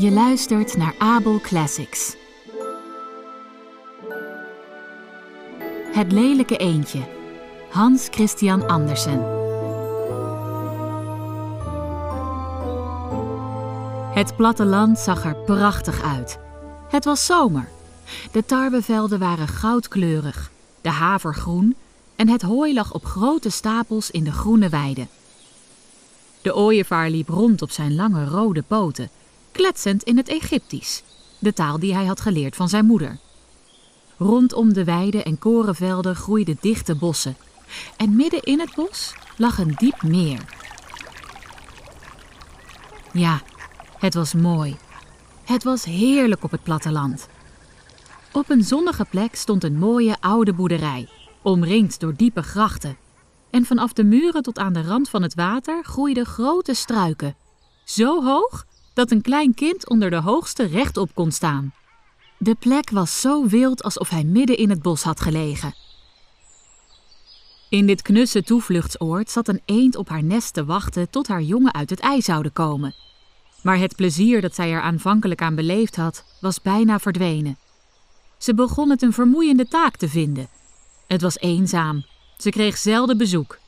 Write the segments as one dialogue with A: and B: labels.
A: Je luistert naar Abel Classics. Het lelijke eendje. Hans Christian Andersen. Het platteland zag er prachtig uit. Het was zomer. De tarwevelden waren goudkleurig, de haver groen en het hooi lag op grote stapels in de groene weiden. De ooievaar liep rond op zijn lange rode poten, kletsend in het Egyptisch, de taal die hij had geleerd van zijn moeder. Rondom de weiden en korenvelden groeiden dichte bossen, en midden in het bos lag een diep meer. Ja, het was mooi. Het was heerlijk op het platteland. Op een zonnige plek stond een mooie oude boerderij, omringd door diepe grachten. En vanaf de muren tot aan de rand van het water groeiden grote struiken, zo hoog dat een klein kind onder de hoogste rechtop kon staan. De plek was zo wild alsof hij midden in het bos had gelegen. In dit knusse toevluchtsoord zat een eend op haar nest te wachten tot haar jongen uit het ei zouden komen. Maar het plezier dat zij er aanvankelijk aan beleefd had, was bijna verdwenen. Ze begon het een vermoeiende taak te vinden. Het was eenzaam. Ze kreeg zelden bezoek.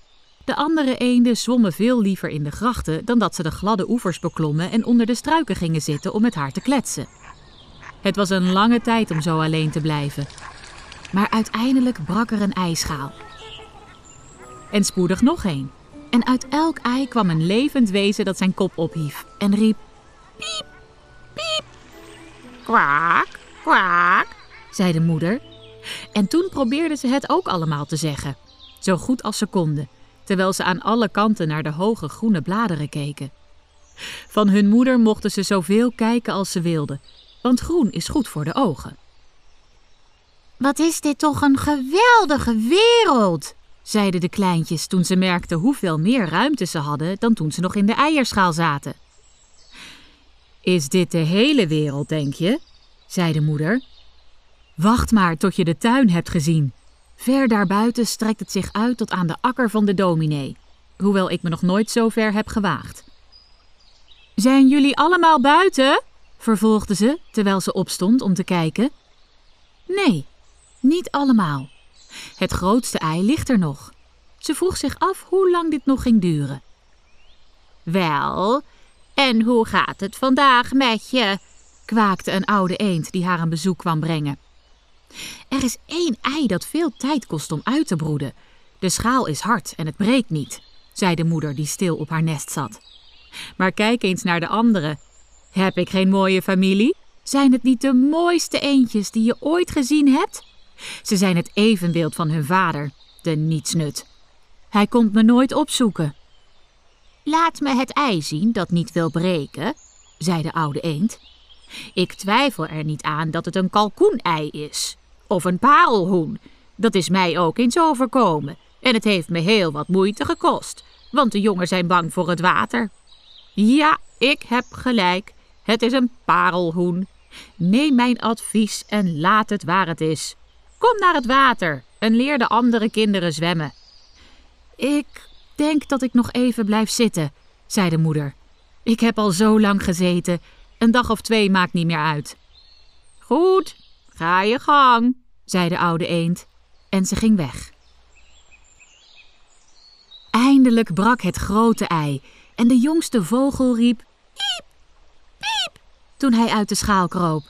A: De andere eenden zwommen veel liever in de grachten dan dat ze de gladde oevers beklommen en onder de struiken gingen zitten om met haar te kletsen. Het was een lange tijd om zo alleen te blijven. Maar uiteindelijk brak er een ijschaal. En spoedig nog een. En uit elk ei kwam een levend wezen dat zijn kop ophief en riep: Piep, piep. Kwaak, kwaak, zei de moeder. En toen probeerden ze het ook allemaal te zeggen, zo goed als ze konden, terwijl ze aan alle kanten naar de hoge groene bladeren keken. Van hun moeder mochten ze zoveel kijken als ze wilden, want groen is goed voor de ogen.
B: Wat is dit toch een geweldige wereld,
A: zeiden de kleintjes toen ze merkten hoeveel meer ruimte ze hadden dan toen ze nog in de eierschaal zaten. Is dit de hele wereld, denk je? zei de moeder. Wacht maar tot je de tuin hebt gezien. Ver daarbuiten strekt het zich uit tot aan de akker van de dominee, hoewel ik me nog nooit zo ver heb gewaagd. Zijn jullie allemaal buiten? vervolgde ze terwijl ze opstond om te kijken. Nee, niet allemaal. Het grootste ei ligt er nog. Ze vroeg zich af hoe lang dit nog ging duren.
B: Wel, en hoe gaat het vandaag met je?
A: kwaakte een oude eend die haar een bezoek kwam brengen. Er is één ei dat veel tijd kost om uit te broeden. De schaal is hard en het breekt niet, zei de moeder die stil op haar nest zat. Maar kijk eens naar de andere. Heb ik geen mooie familie? Zijn het niet de mooiste eendjes die je ooit gezien hebt? Ze zijn het evenbeeld van hun vader, de nietsnut. Hij komt me nooit opzoeken.
B: Laat me het ei zien dat niet wil breken, zei de oude eend. Ik twijfel er niet aan dat het een kalkoenei is. Of een parelhoen. Dat is mij ook eens overkomen. En het heeft me heel wat moeite gekost, want de jongen zijn bang voor het water. Ja, ik heb gelijk. Het is een parelhoen. Neem mijn advies en laat het waar het is. Kom naar het water en leer de andere kinderen zwemmen.
A: Ik denk dat ik nog even blijf zitten, zei de moeder. Ik heb al zo lang gezeten. Een dag of twee maakt niet meer uit.
B: Goed, ga je gang,
A: zei de oude eend. En ze ging weg. Eindelijk brak het grote ei en de jongste vogel riep: Piep, piep, toen hij uit de schaal kroop.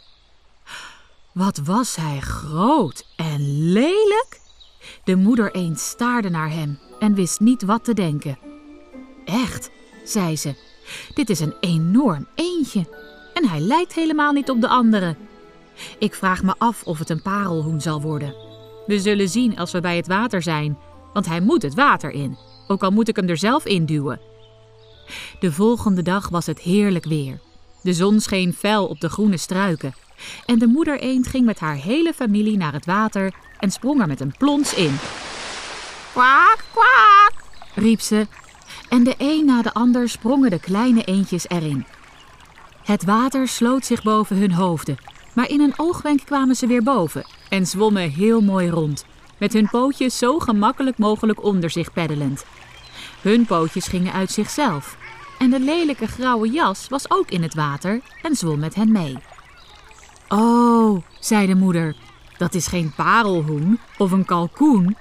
A: Wat was hij groot en lelijk? De moeder eend staarde naar hem en wist niet wat te denken. Echt, zei ze, dit is een enorm eendje en hij lijkt helemaal niet op de andere. Ik vraag me af of het een parelhoen zal worden. We zullen zien als we bij het water zijn, want hij moet het water in, ook al moet ik hem er zelf in duwen. De volgende dag was het heerlijk weer. De zon scheen fel op de groene struiken en de moeder eend ging met haar hele familie naar het water en sprong er met een plons in.
B: Kwaak, kwaak,
A: riep ze. En de een na de ander sprongen de kleine eendjes erin. Het water sloot zich boven hun hoofden, maar in een oogwenk kwamen ze weer boven en zwommen heel mooi rond, met hun pootjes zo gemakkelijk mogelijk onder zich peddelend. Hun pootjes gingen uit zichzelf En de lelijke grauwe jas was ook in het water en zwom met hen mee. Oh, zei de moeder, dat is geen parelhoen of een kalkoen.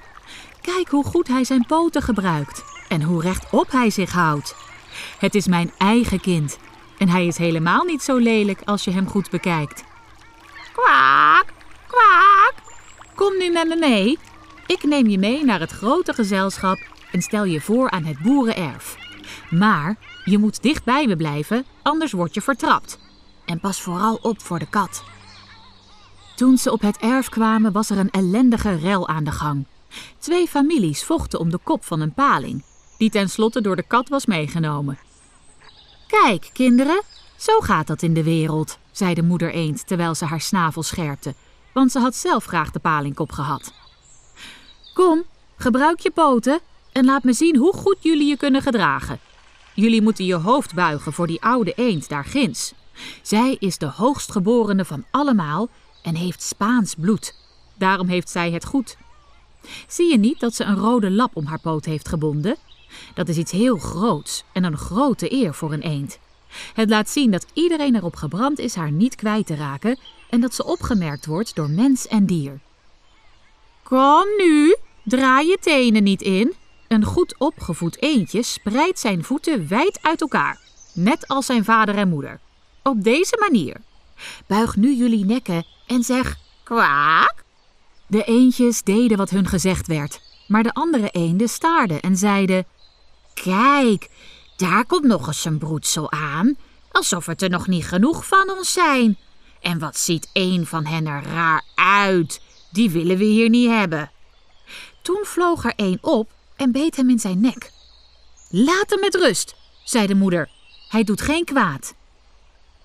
A: Kijk hoe goed hij zijn poten gebruikt en hoe rechtop hij zich houdt. Het is mijn eigen kind en hij is helemaal niet zo lelijk als je hem goed bekijkt. Kwaak, kwaak. Kom nu met me mee. Ik neem je mee naar het grote gezelschap en stel je voor aan het boerenerf. Maar je moet dicht bij me blijven, anders word je vertrapt. En pas vooral op voor de kat. Toen ze op het erf kwamen, was er een ellendige rel aan de gang. Twee families vochten om de kop van een paling, die tenslotte door de kat was meegenomen. Kijk, kinderen, zo gaat dat in de wereld, zei de moeder eend terwijl ze haar snavel scherpte, want ze had zelf graag de palingkop gehad. Kom, gebruik je poten en laat me zien hoe goed jullie je kunnen gedragen. Jullie moeten je hoofd buigen voor die oude eend daar ginds. Zij is de hoogstgeborene van allemaal en heeft Spaans bloed. Daarom heeft zij het goed. Zie je niet dat ze een rode lap om haar poot heeft gebonden? Dat is iets heel groots en een grote eer voor een eend. Het laat zien dat iedereen erop gebrand is haar niet kwijt te raken en dat ze opgemerkt wordt door mens en dier. Kom nu, draai je tenen niet in. Een goed opgevoed eendje spreidt zijn voeten wijd uit elkaar, net als zijn vader en moeder. Op deze manier. Buig nu jullie nekken en zeg kwaak. De eendjes deden wat hun gezegd werd, maar de andere eenden staarden en zeiden: Kijk, daar komt nog eens een broedsel aan, alsof het er nog niet genoeg van ons zijn. En wat ziet een van hen er raar uit? Die willen we hier niet hebben. Toen vloog er een op en beet hem in zijn nek. Laat hem met rust, zei de moeder. Hij doet geen kwaad.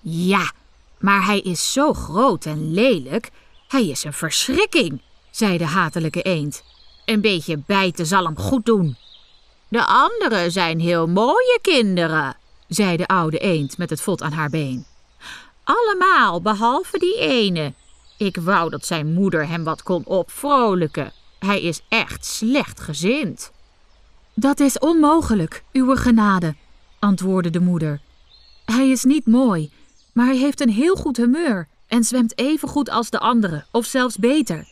A: Ja, maar hij is zo groot en lelijk. Hij is een verschrikking, zei de hatelijke eend. Een beetje bijten zal hem goed doen. De anderen zijn heel mooie kinderen, zei de oude eend met het vod aan haar been. Allemaal, behalve die ene. Ik wou dat zijn moeder hem wat kon opvrolijken. Hij is echt slecht gezind. Dat is onmogelijk, uwe genade, antwoordde de moeder. Hij is niet mooi, maar hij heeft een heel goed humeur en zwemt even goed als de anderen, of zelfs beter.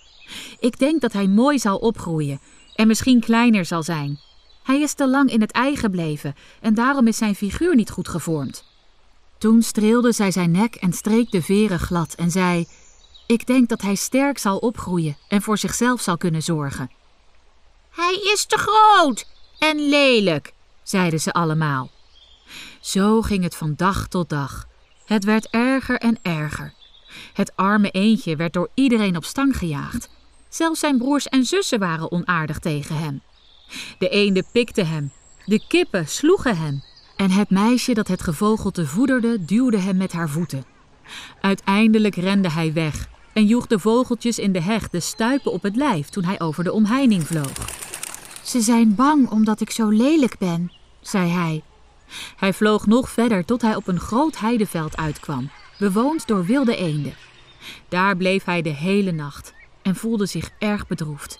A: Ik denk dat hij mooi zal opgroeien en misschien kleiner zal zijn. Hij is te lang in het ei gebleven en daarom is zijn figuur niet goed gevormd. Toen streelde zij zijn nek en streek de veren glad en zei: Ik denk dat hij sterk zal opgroeien en voor zichzelf zal kunnen zorgen. Hij is te groot en lelijk, zeiden ze allemaal. Zo ging het van dag tot dag. Het werd erger en erger. Het arme eendje werd door iedereen op stang gejaagd. Zelfs zijn broers en zussen waren onaardig tegen hem. De eenden pikten hem, de kippen sloegen hem en het meisje dat het gevogelte voederde duwde hem met haar voeten. Uiteindelijk rende hij weg en joeg de vogeltjes in de heg de stuipen op het lijf toen hij over de omheining vloog. Ze zijn bang omdat ik zo lelijk ben, zei hij. Hij vloog nog verder tot hij op een groot heideveld uitkwam, bewoond door wilde eenden. Daar bleef hij de hele nacht en voelde zich erg bedroefd.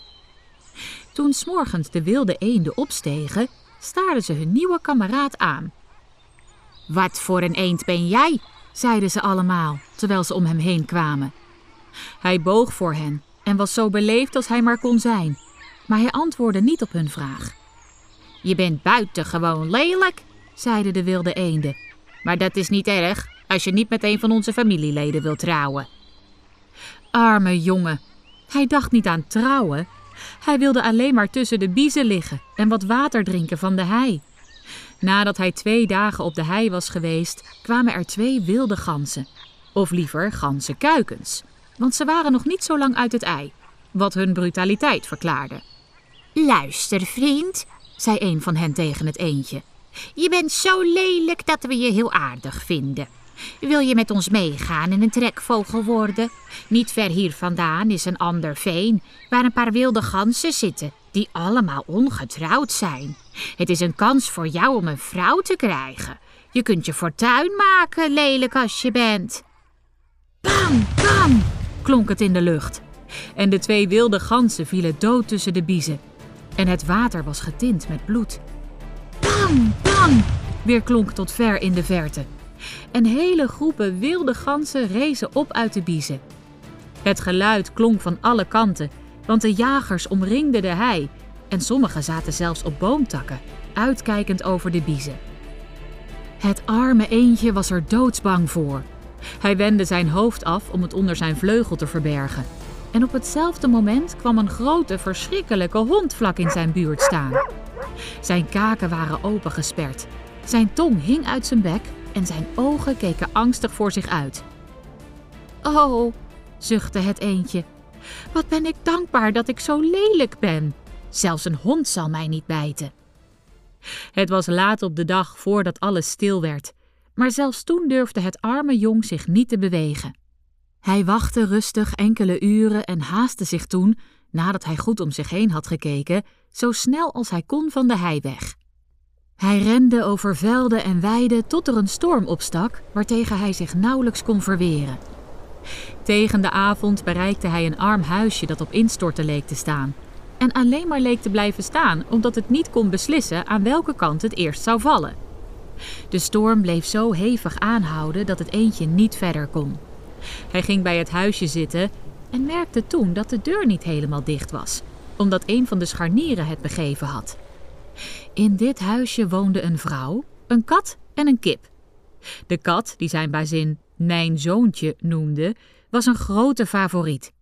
A: Toen s'morgens de wilde eenden opstegen, staarden ze hun nieuwe kameraad aan. Wat voor een eend ben jij? zeiden ze allemaal, terwijl ze om hem heen kwamen. Hij boog voor hen en was zo beleefd als hij maar kon zijn, maar hij antwoordde niet op hun vraag. Je bent buitengewoon lelijk, zeiden de wilde eenden. Maar dat is niet erg als je niet met een van onze familieleden wilt trouwen. Arme jongen, hij dacht niet aan trouwen. Hij wilde alleen maar tussen de biezen liggen en wat water drinken van de hei. Nadat hij twee dagen op de hei was geweest, kwamen er twee wilde ganzen. Of liever ganzenkuikens, want ze waren nog niet zo lang uit het ei, wat hun brutaliteit verklaarde. Luister, vriend, zei een van hen tegen het eendje. Je bent zo lelijk dat we je heel aardig vinden. Wil je met ons meegaan en een trekvogel worden? Niet ver hier vandaan is een ander veen, waar een paar wilde ganzen zitten, die allemaal ongetrouwd zijn. Het is een kans voor jou om een vrouw te krijgen. Je kunt je fortuin maken, lelijk als je bent. Bam, bam, klonk het in de lucht. En de twee wilde ganzen vielen dood tussen de biezen. En het water was getint met bloed. Bam, bam, weer klonk tot ver in de verte. En hele groepen wilde ganzen rezen op uit de biezen. Het geluid klonk van alle kanten, want de jagers omringden de hei en sommigen zaten zelfs op boomtakken, uitkijkend over de biezen. Het arme eendje was er doodsbang voor. Hij wendde zijn hoofd af om het onder zijn vleugel te verbergen. En op hetzelfde moment kwam een grote, verschrikkelijke hond vlak in zijn buurt staan. Zijn kaken waren opengesperd. Zijn tong hing uit zijn bek en zijn ogen keken angstig voor zich uit. Oh, zuchtte het eendje. Wat ben ik dankbaar dat ik zo lelijk ben. Zelfs een hond zal mij niet bijten. Het was laat op de dag voordat alles stil werd, maar zelfs toen durfde het arme jong zich niet te bewegen. Hij wachtte rustig enkele uren en haastte zich toen, nadat hij goed om zich heen had gekeken, zo snel als hij kon van de hei weg. Hij rende over velden en weiden tot er een storm opstak, waartegen hij zich nauwelijks kon verweren. Tegen de avond bereikte hij een arm huisje dat op instorten leek te staan. En alleen maar leek te blijven staan omdat het niet kon beslissen aan welke kant het eerst zou vallen. De storm bleef zo hevig aanhouden dat het eendje niet verder kon. Hij ging bij het huisje zitten en merkte toen dat de deur niet helemaal dicht was, omdat een van de scharnieren het begeven had. In dit huisje woonde een vrouw, een kat en een kip. De kat, die zijn bazin mijn zoontje noemde, was een grote favoriet.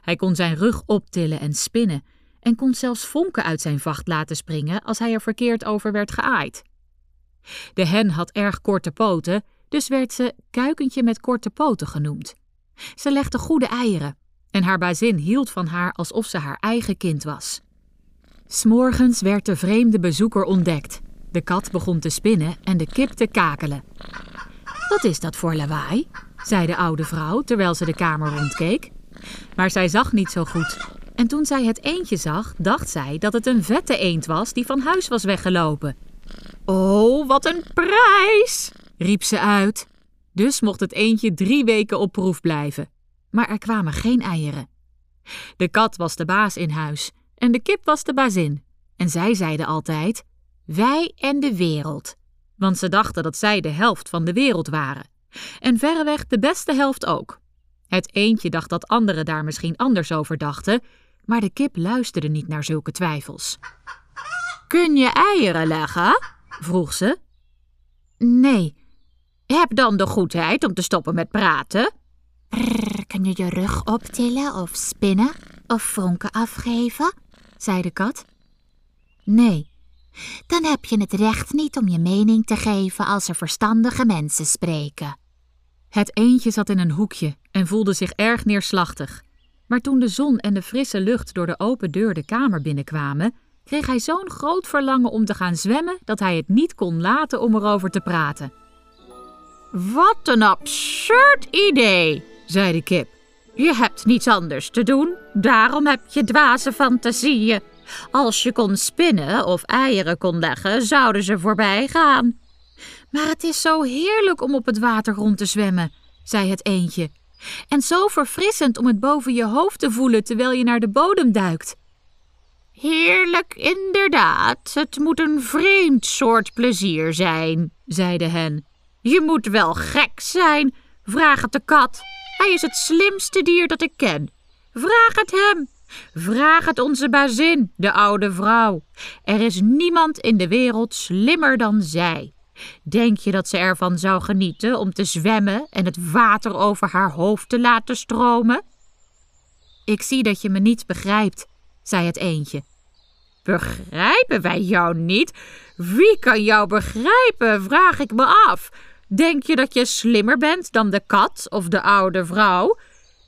A: Hij kon zijn rug optillen en spinnen en kon zelfs vonken uit zijn vacht laten springen als hij er verkeerd over werd geaaid. De hen had erg korte poten, dus werd ze kuikentje met korte poten genoemd. Ze legde goede eieren en haar bazin hield van haar alsof ze haar eigen kind was. S'morgens werd de vreemde bezoeker ontdekt. De kat begon te spinnen en de kip te kakelen. Wat is dat voor lawaai? Zei de oude vrouw terwijl ze de kamer rondkeek. Maar zij zag niet zo goed. En toen zij het eendje zag, dacht zij dat het een vette eend was die van huis was weggelopen. Oh, wat een prijs! riep ze uit. Dus mocht het eendje drie weken op proef blijven. Maar er kwamen geen eieren. De kat was de baas in huis en de kip was de bazin. En zij zeiden altijd: Wij en de wereld. Want ze dachten dat zij de helft van de wereld waren. En verreweg de beste helft ook. Het eendje dacht dat anderen daar misschien anders over dachten, maar de kip luisterde niet naar zulke twijfels. Kun je eieren leggen? vroeg ze. Nee. Heb dan de goedheid om te stoppen met praten.
B: Kun je je rug optillen of spinnen of vonken afgeven? zei de kat. Nee. Dan heb je het recht niet om je mening te geven als er verstandige mensen spreken.
A: Het eendje zat in een hoekje en voelde zich erg neerslachtig. Maar toen de zon en de frisse lucht door de open deur de kamer binnenkwamen, kreeg hij zo'n groot verlangen om te gaan zwemmen dat hij het niet kon laten om erover te praten.
B: Wat een absurd idee, zei de kip. Je hebt niets anders te doen, daarom heb je dwaze fantasieën. Als je kon spinnen of eieren kon leggen, zouden ze voorbij gaan.
A: Maar het is zo heerlijk om op het water rond te zwemmen, zei het eendje. En zo verfrissend om het boven je hoofd te voelen terwijl je naar de bodem duikt.
B: Heerlijk, inderdaad. Het moet een vreemd soort plezier zijn, zei de hen. Je moet wel gek zijn. Vraag het de kat. Hij is het slimste dier dat ik ken. Vraag het hem. Vraag het onze bazin, de oude vrouw. Er is niemand in de wereld slimmer dan zij. Denk je dat ze ervan zou genieten om te zwemmen en het water over haar hoofd te laten stromen?
A: Ik zie dat je me niet begrijpt, zei het eendje.
B: Begrijpen wij jou niet? Wie kan jou begrijpen, vraag ik me af. Denk je dat je slimmer bent dan de kat of de oude vrouw?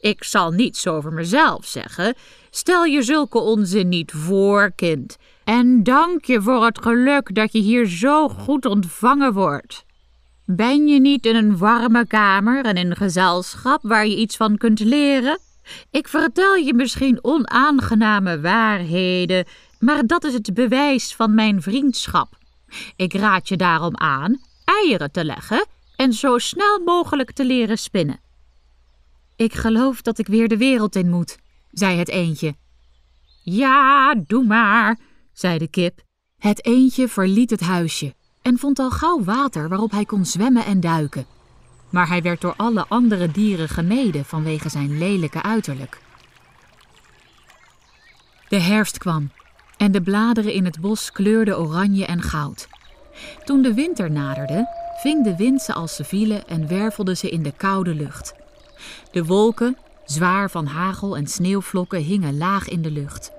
B: Ik zal niets over mezelf zeggen. Stel je zulke onzin niet voor, kind. En dank je voor het geluk dat je hier zo goed ontvangen wordt. Ben je niet in een warme kamer en in gezelschap waar je iets van kunt leren? Ik vertel je misschien onaangename waarheden, maar dat is het bewijs van mijn vriendschap. Ik raad je daarom aan eieren te leggen en zo snel mogelijk te leren spinnen.
A: Ik geloof dat ik weer de wereld in moet, zei het eendje.
B: Ja, doe maar, zei de kip.
A: Het eendje verliet het huisje. en vond al gauw water waarop hij kon zwemmen en duiken. Maar hij werd door alle andere dieren gemeden vanwege zijn lelijke uiterlijk. De herfst kwam en de bladeren in het bos kleurden oranje en goud. Toen de winter naderde, ving de wind ze als ze vielen en wervelde ze in de koude lucht. De wolken, zwaar van hagel en sneeuwvlokken, hingen laag in de lucht.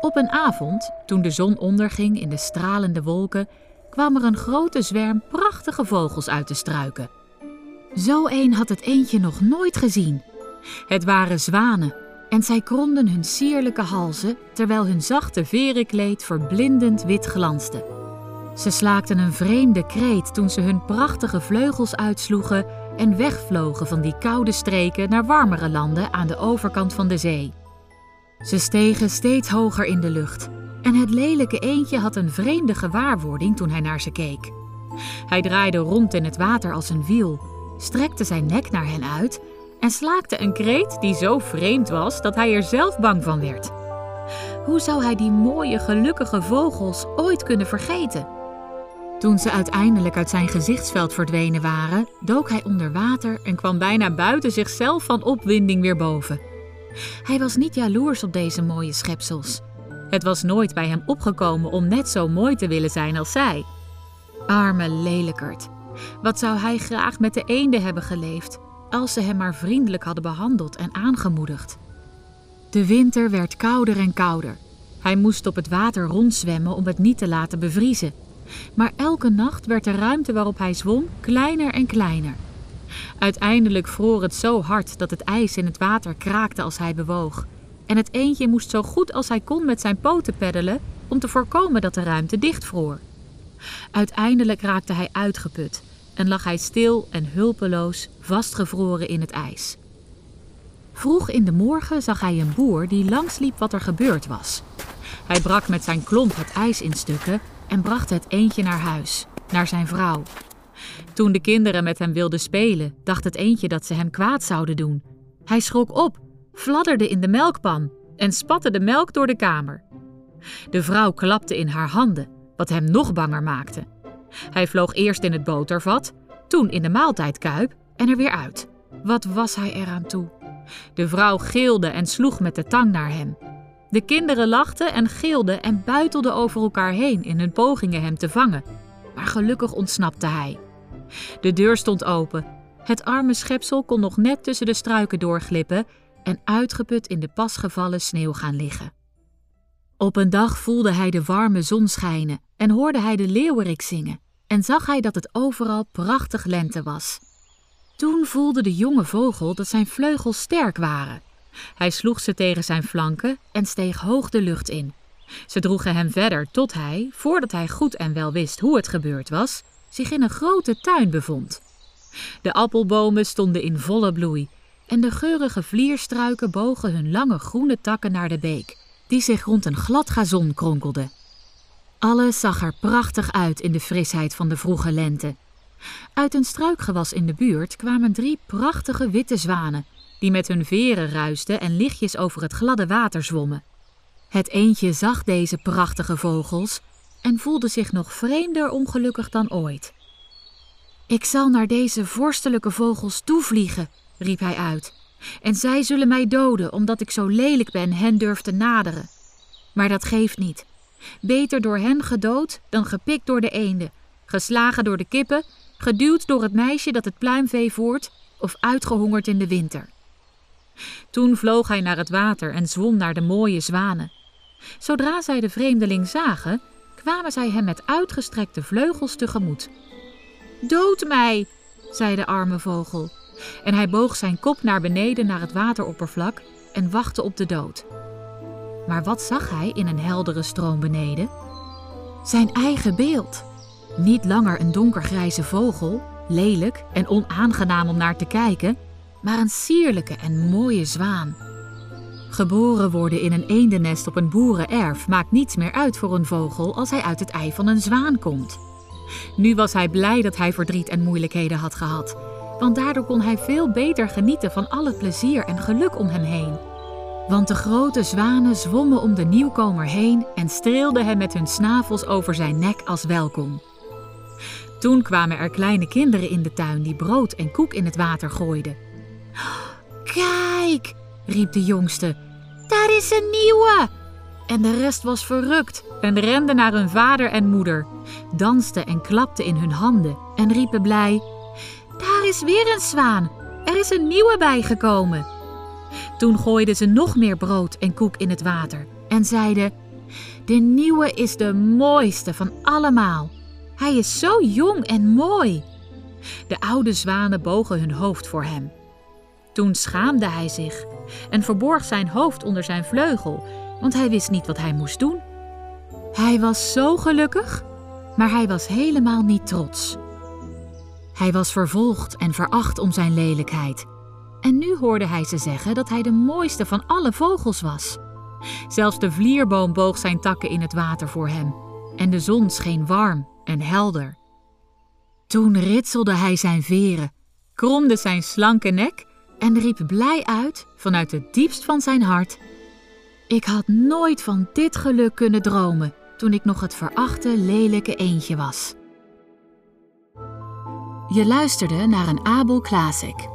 A: Op een avond, toen de zon onderging in de stralende wolken, kwam er een grote zwerm prachtige vogels uit de struiken. Zo een had het eentje nog nooit gezien. Het waren zwanen en zij kromden hun sierlijke halzen terwijl hun zachte verenkleed verblindend wit glansde. Ze slaakten een vreemde kreet toen ze hun prachtige vleugels uitsloegen en wegvlogen van die koude streken naar warmere landen aan de overkant van de zee. Ze stegen steeds hoger in de lucht en het lelijke eendje had een vreemde gewaarwording toen hij naar ze keek. Hij draaide rond in het water als een wiel, strekte zijn nek naar hen uit en slaakte een kreet die zo vreemd was dat hij er zelf bang van werd. Hoe zou hij die mooie, gelukkige vogels ooit kunnen vergeten? Toen ze uiteindelijk uit zijn gezichtsveld verdwenen waren, dook hij onder water en kwam bijna buiten zichzelf van opwinding weer boven. Hij was niet jaloers op deze mooie schepsels. Het was nooit bij hem opgekomen om net zo mooi te willen zijn als zij. Arme lelijkert. Wat zou hij graag met de eenden hebben geleefd als ze hem maar vriendelijk hadden behandeld en aangemoedigd. De winter werd kouder en kouder. Hij moest op het water rondzwemmen om het niet te laten bevriezen. Maar elke nacht werd de ruimte waarop hij zwom kleiner en kleiner. Uiteindelijk vroor het zo hard dat het ijs in het water kraakte als hij bewoog. En het eendje moest zo goed als hij kon met zijn poten peddelen om te voorkomen dat de ruimte dichtvroor. Uiteindelijk raakte hij uitgeput en lag hij stil en hulpeloos vastgevroren in het ijs. Vroeg in de morgen zag hij een boer die langsliep wat er gebeurd was. Hij brak met zijn klomp het ijs in stukken en bracht het eendje naar huis, naar zijn vrouw. Toen de kinderen met hem wilden spelen, dacht het eendje dat ze hem kwaad zouden doen. Hij schrok op, fladderde in de melkpan en spatte de melk door de kamer. De vrouw klapte in haar handen, wat hem nog banger maakte. Hij vloog eerst in het botervat, toen in de maaltijdkuip en er weer uit. Wat was hij eraan toe? De vrouw geelde en sloeg met de tang naar hem. De kinderen lachten en geelden en buitelden over elkaar heen in hun pogingen hem te vangen. Maar gelukkig ontsnapte hij. De deur stond open. Het arme schepsel kon nog net tussen de struiken doorglippen en uitgeput in de pas gevallen sneeuw gaan liggen. Op een dag voelde hij de warme zon schijnen en hoorde hij de leeuwerik zingen en zag hij dat het overal prachtig lente was. Toen voelde de jonge vogel dat zijn vleugels sterk waren. Hij sloeg ze tegen zijn flanken en steeg hoog de lucht in. Ze droegen hem verder tot hij, voordat hij goed en wel wist hoe het gebeurd was, zich in een grote tuin bevond. De appelbomen stonden in volle bloei en de geurige vlierstruiken bogen hun lange groene takken naar de beek, die zich rond een glad gazon kronkelde. Alles zag er prachtig uit in de frisheid van de vroege lente. Uit een struikgewas in de buurt kwamen drie prachtige witte zwanen, die met hun veren ruisten en lichtjes over het gladde water zwommen. Het eendje zag deze prachtige vogels en voelde zich nog vreemder ongelukkig dan ooit. Ik zal naar deze vorstelijke vogels toevliegen, riep hij uit, en zij zullen mij doden omdat ik zo lelijk ben hen durf te naderen. Maar dat geeft niet. Beter door hen gedood dan gepikt door de eenden, geslagen door de kippen, geduwd door het meisje dat het pluimvee voert of uitgehongerd in de winter. Toen vloog hij naar het water en zwom naar de mooie zwanen. Zodra zij de vreemdeling zagen, kwamen zij hem met uitgestrekte vleugels tegemoet. Dood mij, zei de arme vogel, en hij boog zijn kop naar beneden naar het wateroppervlak en wachtte op de dood. Maar wat zag hij in een heldere stroom beneden? Zijn eigen beeld. Niet langer een donkergrijze vogel, lelijk en onaangenaam om naar te kijken, maar een sierlijke en mooie zwaan. Geboren worden in een eendennest op een boerenerf maakt niets meer uit voor een vogel als hij uit het ei van een zwaan komt. Nu was hij blij dat hij verdriet en moeilijkheden had gehad, want daardoor kon hij veel beter genieten van al het plezier en geluk om hem heen. Want de grote zwanen zwommen om de nieuwkomer heen en streelden hem met hun snavels over zijn nek als welkom. Toen kwamen er kleine kinderen in de tuin die brood en koek in het water gooiden.
B: Kijk, riep de jongste, daar is een nieuwe.
A: En de rest was verrukt en rende naar hun vader en moeder, dansten en klapten in hun handen en riepen blij:
B: Daar is weer een zwaan, er is een nieuwe bijgekomen.
A: Toen gooiden ze nog meer brood en koek in het water en zeiden:
B: De nieuwe is de mooiste van allemaal. Hij is zo jong en mooi.
A: De oude zwanen bogen hun hoofd voor hem. Toen schaamde hij zich en verborg zijn hoofd onder zijn vleugel, want hij wist niet wat hij moest doen. Hij was zo gelukkig, maar hij was helemaal niet trots. Hij was vervolgd en veracht om zijn lelijkheid. En nu hoorde hij ze zeggen dat hij de mooiste van alle vogels was. Zelfs de vlierboom boog zijn takken in het water voor hem en de zon scheen warm en helder. Toen ritselde hij zijn veren, kromde zijn slanke nek en riep blij uit vanuit het diepst van zijn hart: Ik had nooit van dit geluk kunnen dromen toen ik nog het verachte lelijke eendje was. Je luisterde naar een Abel Classic.